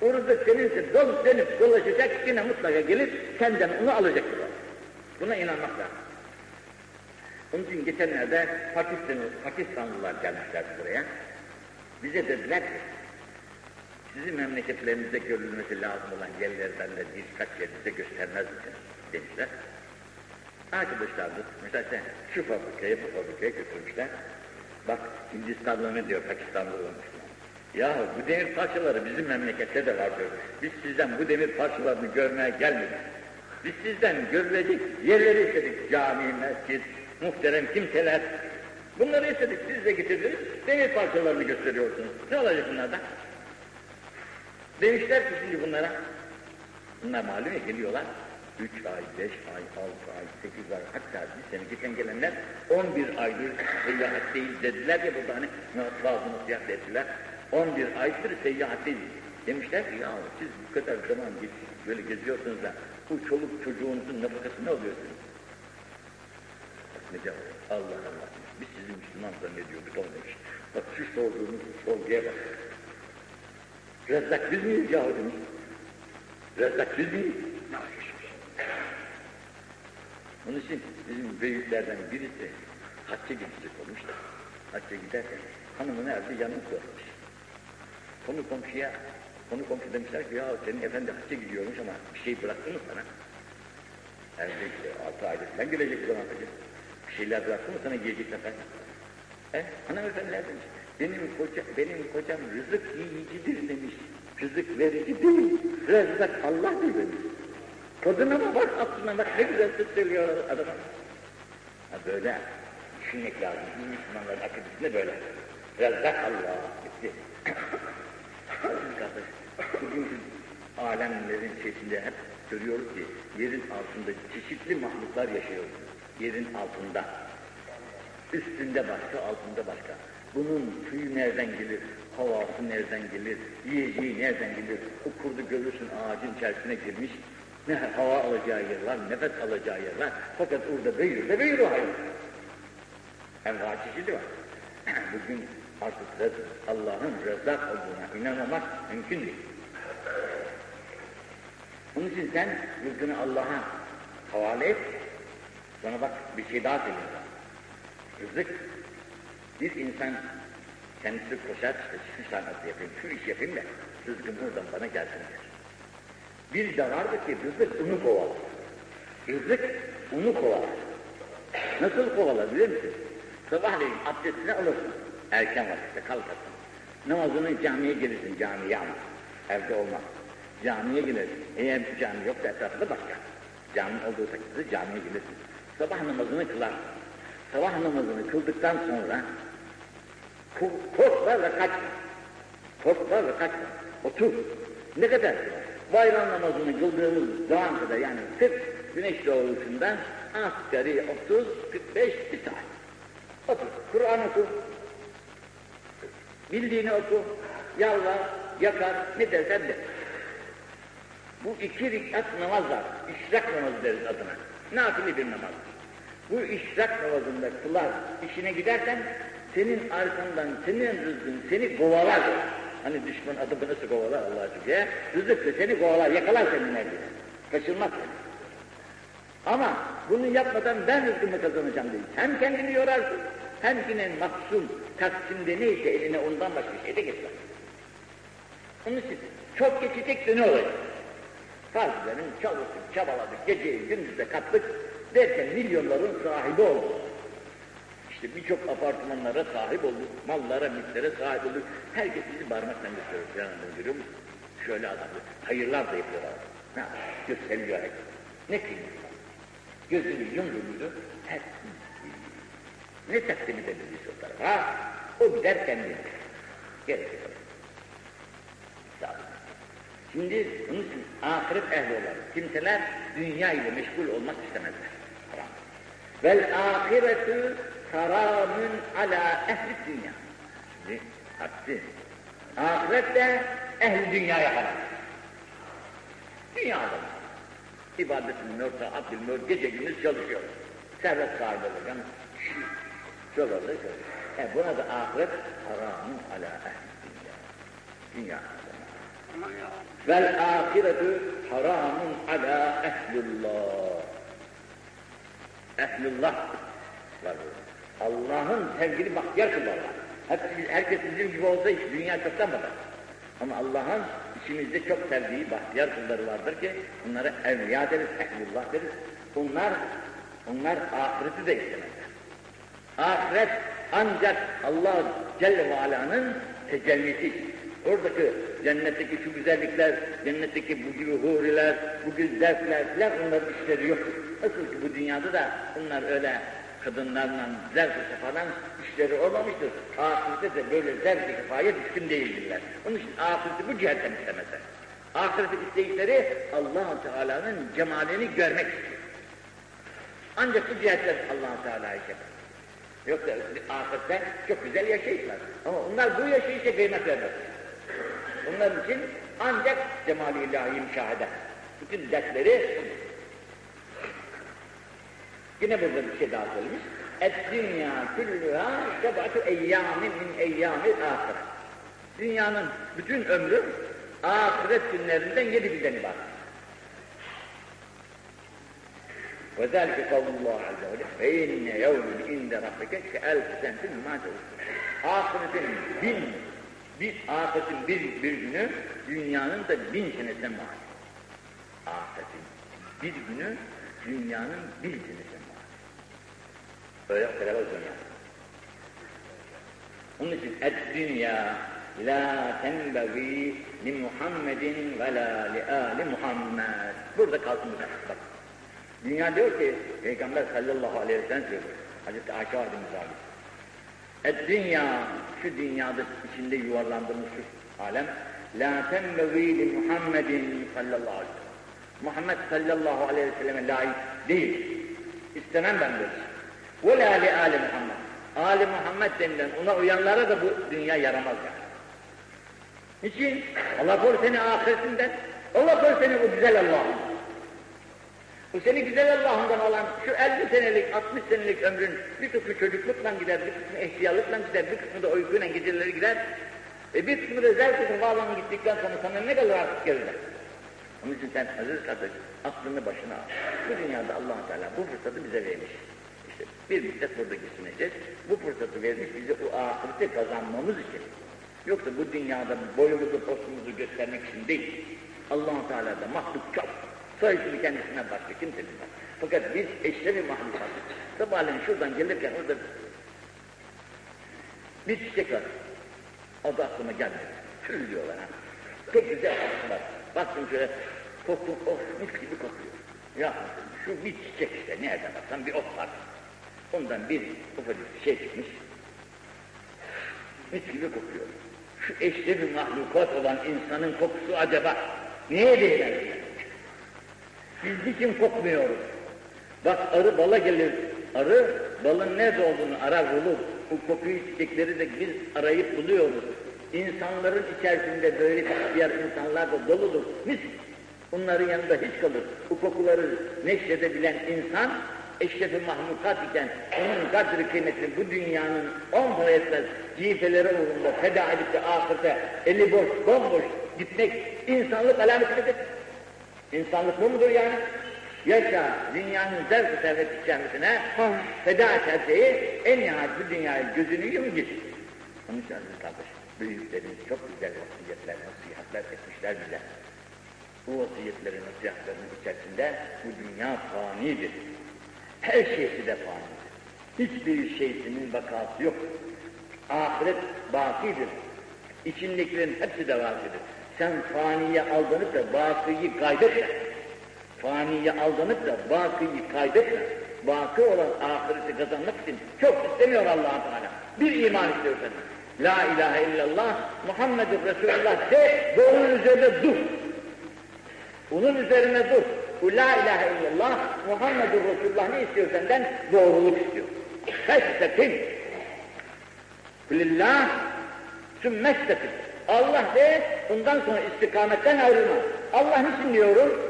O rızık seninse dolup dönüp dolaşacak yine mutlaka gelip senden onu alacaktır. Buna inanmak lazım. Onun için geçenlerde Pakistanlı, Pakistanlılar gelmişler buraya. Bize dediler ki, sizin memleketlerinizde görülmesi lazım olan yerlerden de birkaç yer bize göstermez misiniz? demişler. Arkadaşlar da mesela sen şu fabrikaya bu fabrikaya götürmüşler. Bak Hindistanlı ne diyor Pakistanlı olmuş. Ya bu demir parçaları bizim memlekette de var diyor. Biz sizden bu demir parçalarını görmeye gelmedik. Biz sizden görülecek yerleri istedik. Cami, mescit, muhterem kimseler. Bunları istedik. Siz de getirdiniz. Demir parçalarını gösteriyorsunuz. Ne olacak bunlardan? Demişler ki şimdi bunlara. Bunlar malum ya geliyorlar. Üç ay, beş ay, altı ay, sekiz ay, hatta bir sene geçen gelenler on bir aydır seyahatteyiz dediler ya burada hani bazı nasihat ettiler. On bir aydır seyahatteyiz. Demişler ki ya siz bu kadar zaman böyle geziyorsunuz da bu çoluk çocuğunuzun nafakası ne oluyorsunuz? Bak ne cevap? Allah Allah. Biz sizi Müslüman zannediyorduk ama demiş. Bak şu sorduğunuz sorguya bak. Rezzak biz miyiz yahu demiş. Rezzak biz miyiz? Ne yapıyorsunuz? Onun için bizim büyüklerden birisi hacca gidecek olmuş da hacca giderken hanımını evde yanına sormuş. Konu komşuya, konu komşu demişler ki ya senin efendi hacca gidiyormuş ama bir şey bıraktı mı sana? Evde işte altı ayda falan gelecek o zaman hacca. Bir şeyler bıraktı mı sana giyecek sefer? E, hanımefendiler demiş. Benim, koca, benim kocam rızık yiyicidir demiş. Rızık verici değil. Rezzak Allah'dır demiş. Kadına mı bak, aklına bak ne güzel söz söylüyor adama. Ha böyle düşünmek lazım. Müslümanların akıbetinde böyle. Rezzak Allah gitti. kardeş, bugünkü alemlerin içerisinde hep görüyoruz ki yerin altında çeşitli mahluklar yaşıyor. Yerin altında. Üstünde başka, altında başka. Bunun suyu nereden gelir, havası nereden gelir, yiyeceği nereden gelir? O kurdu görürsün ağacın içerisine girmiş, ne hava alacağı yer var, nefes alacağı yer var. Fakat orada büyür de büyür o hayvan. Hem daha çeşidi var. Bugün artık Allah'ın rezzak olduğuna inanmamak mümkün değil. Onun için sen rızkını Allah'a havale et. Sonra bak bir şey daha söyleyeyim. Rızık, bir insan kendisi koşar işte şu sanatı yapayım, şu iş yapayım da rızkım buradan bana gelsin der. Bir de vardı ki rızık unu kovalar. Rızık unu kovalar. Nasıl kovalar biliyor musun? Sabahleyin abdestini alırsın. Erken vakitte kalkarsın. Namazını camiye gelirsin, camiye ama. Evde olmaz. Camiye gelirsin. Eğer cami yoksa etrafında başka. Cami olduğu takdirde camiye gelirsin. Sabah namazını kılarsın. Sabah namazını kıldıktan sonra korkma ve kaçma. Korkma ve kaçma. Otur. Ne kadar? Bayram namazını kıldığımız zaman kadar yani 40 güneş doğuşundan asgari 30, 45 bir saat. Otur. Kur'an oku. Bildiğini oku. Yalvar, yakar, ne dersen de. Bu iki rikat namaz var. İşrak namazı deriz adına. Nafile bir namaz. Bu işrak namazında kılar işine gidersen senin arkandan senin rızkın seni kovalar. Hani düşman adımı nasıl kovalar Allah diye. Rızık seni kovalar, yakalar senin evine. Kaçırmaz seni. Ama bunu yapmadan ben rızkımı kazanacağım değil. Hem kendini yorarsın, hem yine maksum taksimde neyse eline ondan başka şey de geçmez. Onun için çok geçecek de ne olacak? Farzilerin çalıştık, çabaladık, geceyi gündüzde kattık derken milyonların sahibi olduk. İşte birçok apartmanlara sahip olduk, mallara, mülklere sahip olduk. Herkes bizi parmakla gösteriyor. Yanında görüyor musun? Şöyle adamlar, hayırlar da yapıyorlar. Ne gösteriyor herkes. Ne kıymet var? Gözünü yumruğunu hep ne takdim edebiliriz tarafa? O gider kendine. Gerek yok. Şimdi bunun için ahiret ehli olan kimseler dünya ile meşgul olmak istemezler. Haram. Vel ahiretü haramün ala ehli dünya. Şimdi aksi Ahiret de ehli dünyaya haram. Dünya adamı. İbadetini taat bilmiyor, gece gündüz çalışıyor. Servet sahibi olacağım. Şöyle olur, şöyle. E buna da ahiret haramun ala ehli dünya. Dünya adamı. Vel ahiretu haramun ala ehlullah. Ehlullah var Allah'ın sevgili bahtiyar kulları. Hepsi, herkes bizim gibi olsa hiç dünya çoktan batar. Ama Allah'ın içimizde çok sevdiği bahtiyar kulları vardır ki bunlara evliya deriz, ehlullah deriz. Bunlar, onlar ahireti de istemezler. Ahiret ancak Allah Celle ve Ala'nın tecellisi. Oradaki cennetteki şu güzellikler, cennetteki bu gibi huriler, bu güzellikler filan onların işleri yok. Nasıl ki bu dünyada da bunlar öyle kadınlarla zevk-i falan işleri olmamıştır. Ahirette de böyle zevk-i sefaya düşkün değildirler. Onun için ahireti bu cihetten istemezler. Ahireti istedikleri allah Teala'nın cemalini görmek istiyor. Ancak bu cihetten allah Teala'yı yapar. Yoksa ahirette çok güzel yaşayışlar. Ama onlar bu yaşayışa kıymet vermez. Bunların için ancak cemal-i ilahi müşahede. Bütün dertleri Yine burada bir şey daha söylemiş. Et-dünya küllüha sebatu eyyamin min eyyamil ahire. Dünyanın bütün ömrü ahiret günlerinden yedi günden ibaret. وذلك قول الله عز وجل فإن يوم عند ربك كألف سنة ما تعودون Ahiretin bin, bir ahiretin bir, bir günü dünyanın da bin senesinden var. Ahiretin bir günü dünyanın bir senesinden var. Böyle beraber dünya. Onun için et dünya la tenbevi li Muhammedin ve la li ali Muhammed. Burada kalsın bu bak. Dünya diyor ki Peygamber sallallahu aleyhi ve sellem diyor. Hazreti Ayşe Validemiz abi. Et dünya şu dünyada içinde yuvarlandığımız şu alem la tenbevi li Muhammedin sallallahu aleyhi ve sellem. Muhammed sallallahu aleyhi ve selleme layık değil. İstemem ben böyle. Ve la li ali Muhammed. Ali Muhammed denilen ona uyanlara da bu dünya yaramaz yani. Niçin? Allah koru seni ahiretinden, Allah koru seni bu güzel Allah'ın. Bu seni güzel Allah'ından olan şu 50 senelik, 60 senelik ömrün bir kısmı çocuklukla gider, bir kısmı ihtiyarlıkla gider, bir kısmı da uykuyla geceleri gider. E bir kısmı da zevk-i bağlamı gittikten sonra sana ne kalır artık geride? Onun için sen aziz kardeş, aklını başına al. Bu dünyada allah Teala bu fırsatı bize vermiş. İşte bir müddet burada geçineceğiz. Bu fırsatı vermiş bize o ahireti kazanmamız için. Yoksa bu dünyada boyumuzu, postumuzu göstermek için değil. allah Teala'da mahluk çok. Sayısını kendisine başka kimse bilmez. Fakat biz eşleri mahlukatız. Sabahleyin şuradan gelirken orada bir çiçek var. Da aklıma gelmedi. Tül diyorlar ha. Çok güzel kokusu var. Baktım şöyle, koku, of mis gibi kokuyor. Ya şu bir çiçek işte, nerede baksan bir ot var. Ondan bir ufacık şey çıkmış. Mis gibi kokuyor. Şu eşleri mahlukat olan insanın kokusu acaba neye değer? Biz niçin kokmuyoruz? Bak arı bala gelir. Arı balın nerede olduğunu arar bulur. Bu kokuyu çiçekleri de biz arayıp buluyoruz. İnsanların içerisinde böyle diğer insanlar da doludur. Mis bunların yanında hiç kalır. Bu kokuları neşredebilen insan eşrefi mahlukat iken onun kadri kıymetini bu dünyanın on para etmez cifeleri uğrunda feda edip de ahirete eli boş, bomboş gitmek insanlık alametidir. İnsanlık bu mudur yani? Yaşa dünyanın servet içerisine feda et her şeyi, en nihayet bu dünyayı gözünü yum git. Onun için aziz kardeş, büyüklerimiz çok güzel vasiyetler, nasihatler etmişler bize. Bu vasiyetlerin, nasihatlerin içerisinde bu dünya fanidir. Her şeysi de fanidir. Hiçbir şeysinin vakası yok. Ahiret bakidir. İçindekilerin hepsi de vakidir. Sen faniye aldanıp da bakıyı kaybetme. Faniye aldanıp da bakıyı kaybetme. Baki olan ahireti kazanmak için çok istemiyor allah Teala. Bir iman istiyorsan. La ilahe illallah Muhammedur Resulullah de ve onun üzerine dur. Onun üzerine dur. Bu la ilahe illallah Muhammedur Resulullah ne istiyor senden? Doğruluk istiyor. Festekim. Lillah sümmestekim. Allah de, bundan sonra istikametten ayrılma. Allah niçin diyorum?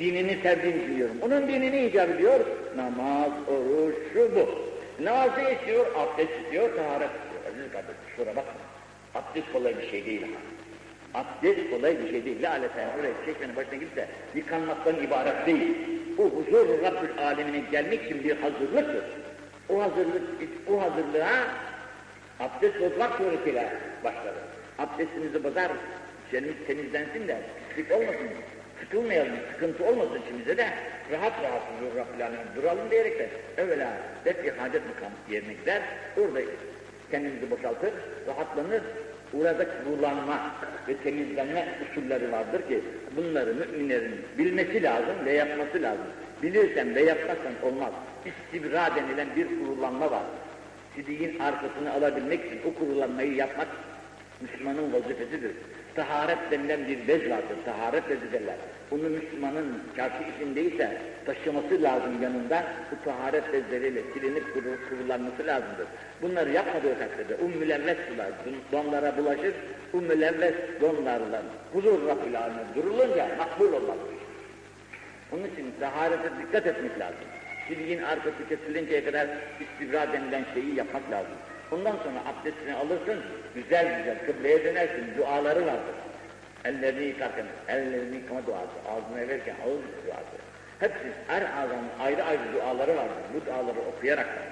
Dinini sevdiğini için diyorum. Onun dinini icap ediyor. Namaz, oruç, şu bu. Namazı istiyor, abdest istiyor, taharet istiyor. Aziz kardeşim, şura bakma. Abdest kolay bir şey değil ha. Abdest kolay bir şey değil. Laleten oraya çeşmenin başına de yıkanmaktan ibaret değil. Bu huzur Rabbül alemine gelmek için bir hazırlıktır. O hazırlık, o hazırlığa abdest bozmak suretiyle başladı. Abdestimizi bozar, içerimiz temizlensin de pislik olmasın, sıkılmayalım, sıkıntı olmasın içimize de rahat rahat huzur Rabbül Alemin duralım diyerek de evvela def-i hacet makam yerine gider, orada kendimizi boşaltır, rahatlanır, Burada kurulanma ve temizlenme usulleri vardır ki bunları müminlerin bilmesi lazım ve yapması lazım. Bilirsen ve yapmazsan olmaz. İstibra denilen bir kurulanma var. Sidiğin arkasını alabilmek için o kurulanmayı yapmak Müslümanın vazifesidir. Taharet denilen bir bez vardır, taharet bezi derler. Bunu Müslümanın çarşı içindeyse taşıması lazım yanında, bu taharet bezleriyle silinip kurulanması lazımdır. Bunları yapmadığı takdirde o mülevves sular donlara bulaşır, o mülevves donlarla huzur Alemin durulunca makbul olmaz. Onun için taharete dikkat etmek lazım. Silgin arkası kesilinceye kadar istibra denilen şeyi yapmak lazım. Ondan sonra abdestini alırsın, güzel güzel kıbleye dönersin, duaları vardır. Ellerini yıkarken, ellerini yıkama duası, ağzına verirken ağız duası. Hepsi her ağzının ayrı ayrı duaları vardır. Bu duaları okuyarak da,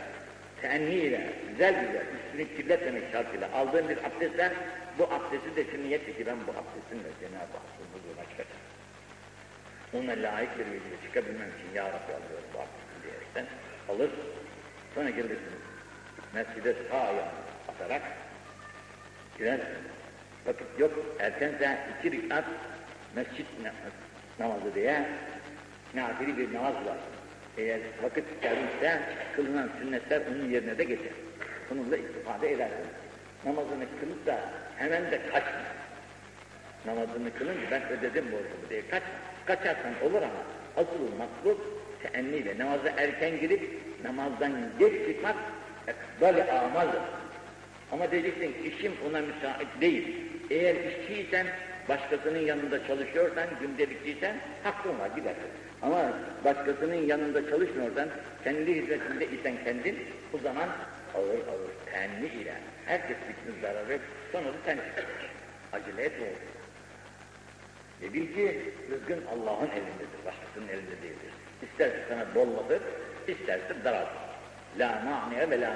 teenniyle, güzel güzel, üstünü kirletmemek şartıyla aldığın bir abdestle, bu abdesti de şimdi yetti ki ben bu abdestimle Cenab-ı Hakk'ın huzuruna çıkacağım. Ona layık bir vecile çıkabilmem için Ya Rabbi alıyorum bu abdesti diyerekten alır. Sonra gelirsiniz mescide sağ ayağını atarak girer. Vakit yok, erkense iki rikat mescit namazı diye nafili bir namaz var. Eğer vakit gelmişse kılınan sünnetler onun yerine de geçer. Bununla istifade edersin. Namazını kılıp da hemen de kaçma. Namazını kılınca ben ödedim borcumu diye kaçma. Kaçarsan olur ama asıl maksud teenniyle namaza erken girip namazdan geç çıkmak ekbal amaldır. Ama diyeceksin işim ona müsait değil. Eğer işçiysen, başkasının yanında çalışıyorsan, gündelikçiysen hakkın var gidersin. Ama başkasının yanında çalışmıyorsan, kendi hizmetinde isen kendin, o zaman ağır ağır tenli ile herkes bütün zararı sonra da sen acele etme. Ve bil ki rızkın Allah'ın elindedir, başkasının elinde değildir. İsterse sana bolladır, isterse daraltır. La mani'e ve la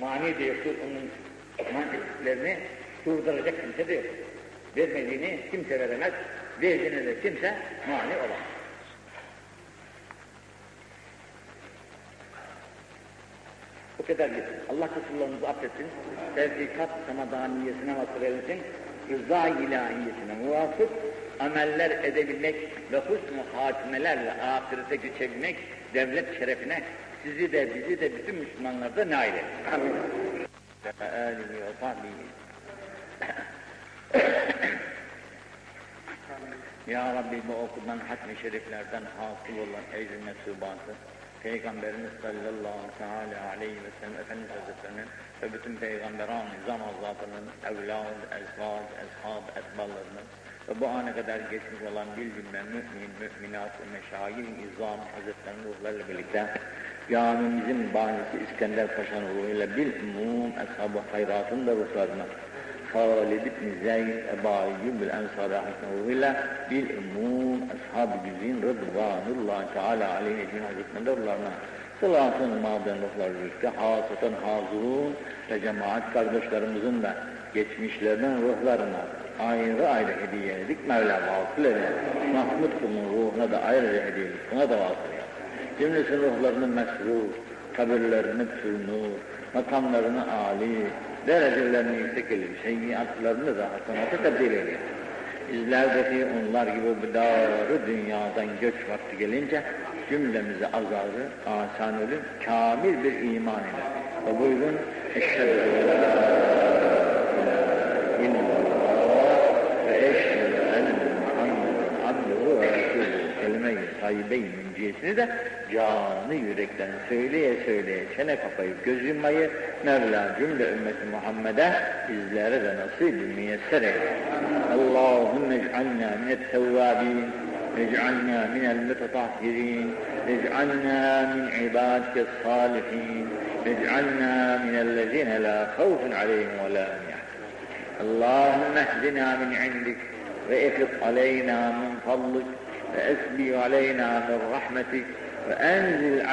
Mani de yoktur, onun mantıklarını durduracak kimse de yoktur. Vermediğini kimse veremez, verdiğine de kimse mani olamaz. Bu kadar yeter. Allah kusurlarınızı affetsin, tevfikat samadaniyesine vasıl eylesin, rıza ilahiyesine muvafık ameller edebilmek ve husn-ı hatimelerle ahirete geçebilmek, devlet şerefine sizi de bizi de bütün Müslümanlar da nail et. Amin. Ya Rabbi bu okudan hatmi şeriflerden hasıl olan ecr mesubatı, Peygamberimiz sallallahu teala aleyhi ve sellem Efendimiz Hazretlerinin ve bütün peygamberan nizam azatının evlad, ezvad, eshab, etballarının ve bu ana kadar geçmiş olan bir cümle mümin, müminat ve meşayih izam hazretlerinin ruhlarıyla birlikte camimizin banisi İskender Paşa'nın ruhuyla bil umum ashab-ı hayratın da ruhlarına Halid ibn Zeyd Ebu Eyyub el-Ensari ruhuyla bil umum ashab-ı güzin rıdvanullahi teala aleyhi ecmin hazretlerinin de ruhlarına Sılatın maden ruhları birlikte hasaten hazurun ve cemaat kardeşlerimizin de geçmişlerinin ruhlarına ayrı ayrı hediye edik. Mevla vasıl eyle. Mahmud kulun ruhuna da ayrı hediye edik. Buna da vasıl eyle. Cümlesi ruhlarını mesrur, kabirlerini pürnur, makamlarını âli, derecelerini yüksek eyle, şeyyatlarını da hasanata tebdil eyle. İzlerdeki onlar gibi bu darı dünyadan göç vakti gelince cümlemizi azarı, asan ölüm, kamil bir iman ile. Ve buyurun, eşhedü ve eşhedü enne Muhammeden abduhu ve resulü kelime-i sayyibeyn dördüncüyesini de canı yürekten söyleye söyleye çene kapayıp göz yummayı Mevla cümle ümmeti Muhammed'e bizlere de nasip müyesser eyle. Allahümme ec'alna minet tevvabin اجعلنا من المتطهرين اجعلنا من عبادك الصالحين اجعلنا من الذين لا خوف عليهم ولا هم يحزنون اللهم اهدنا من عندك وافق علينا من فضلك واسبي علينا من رحمتك وانزل علينا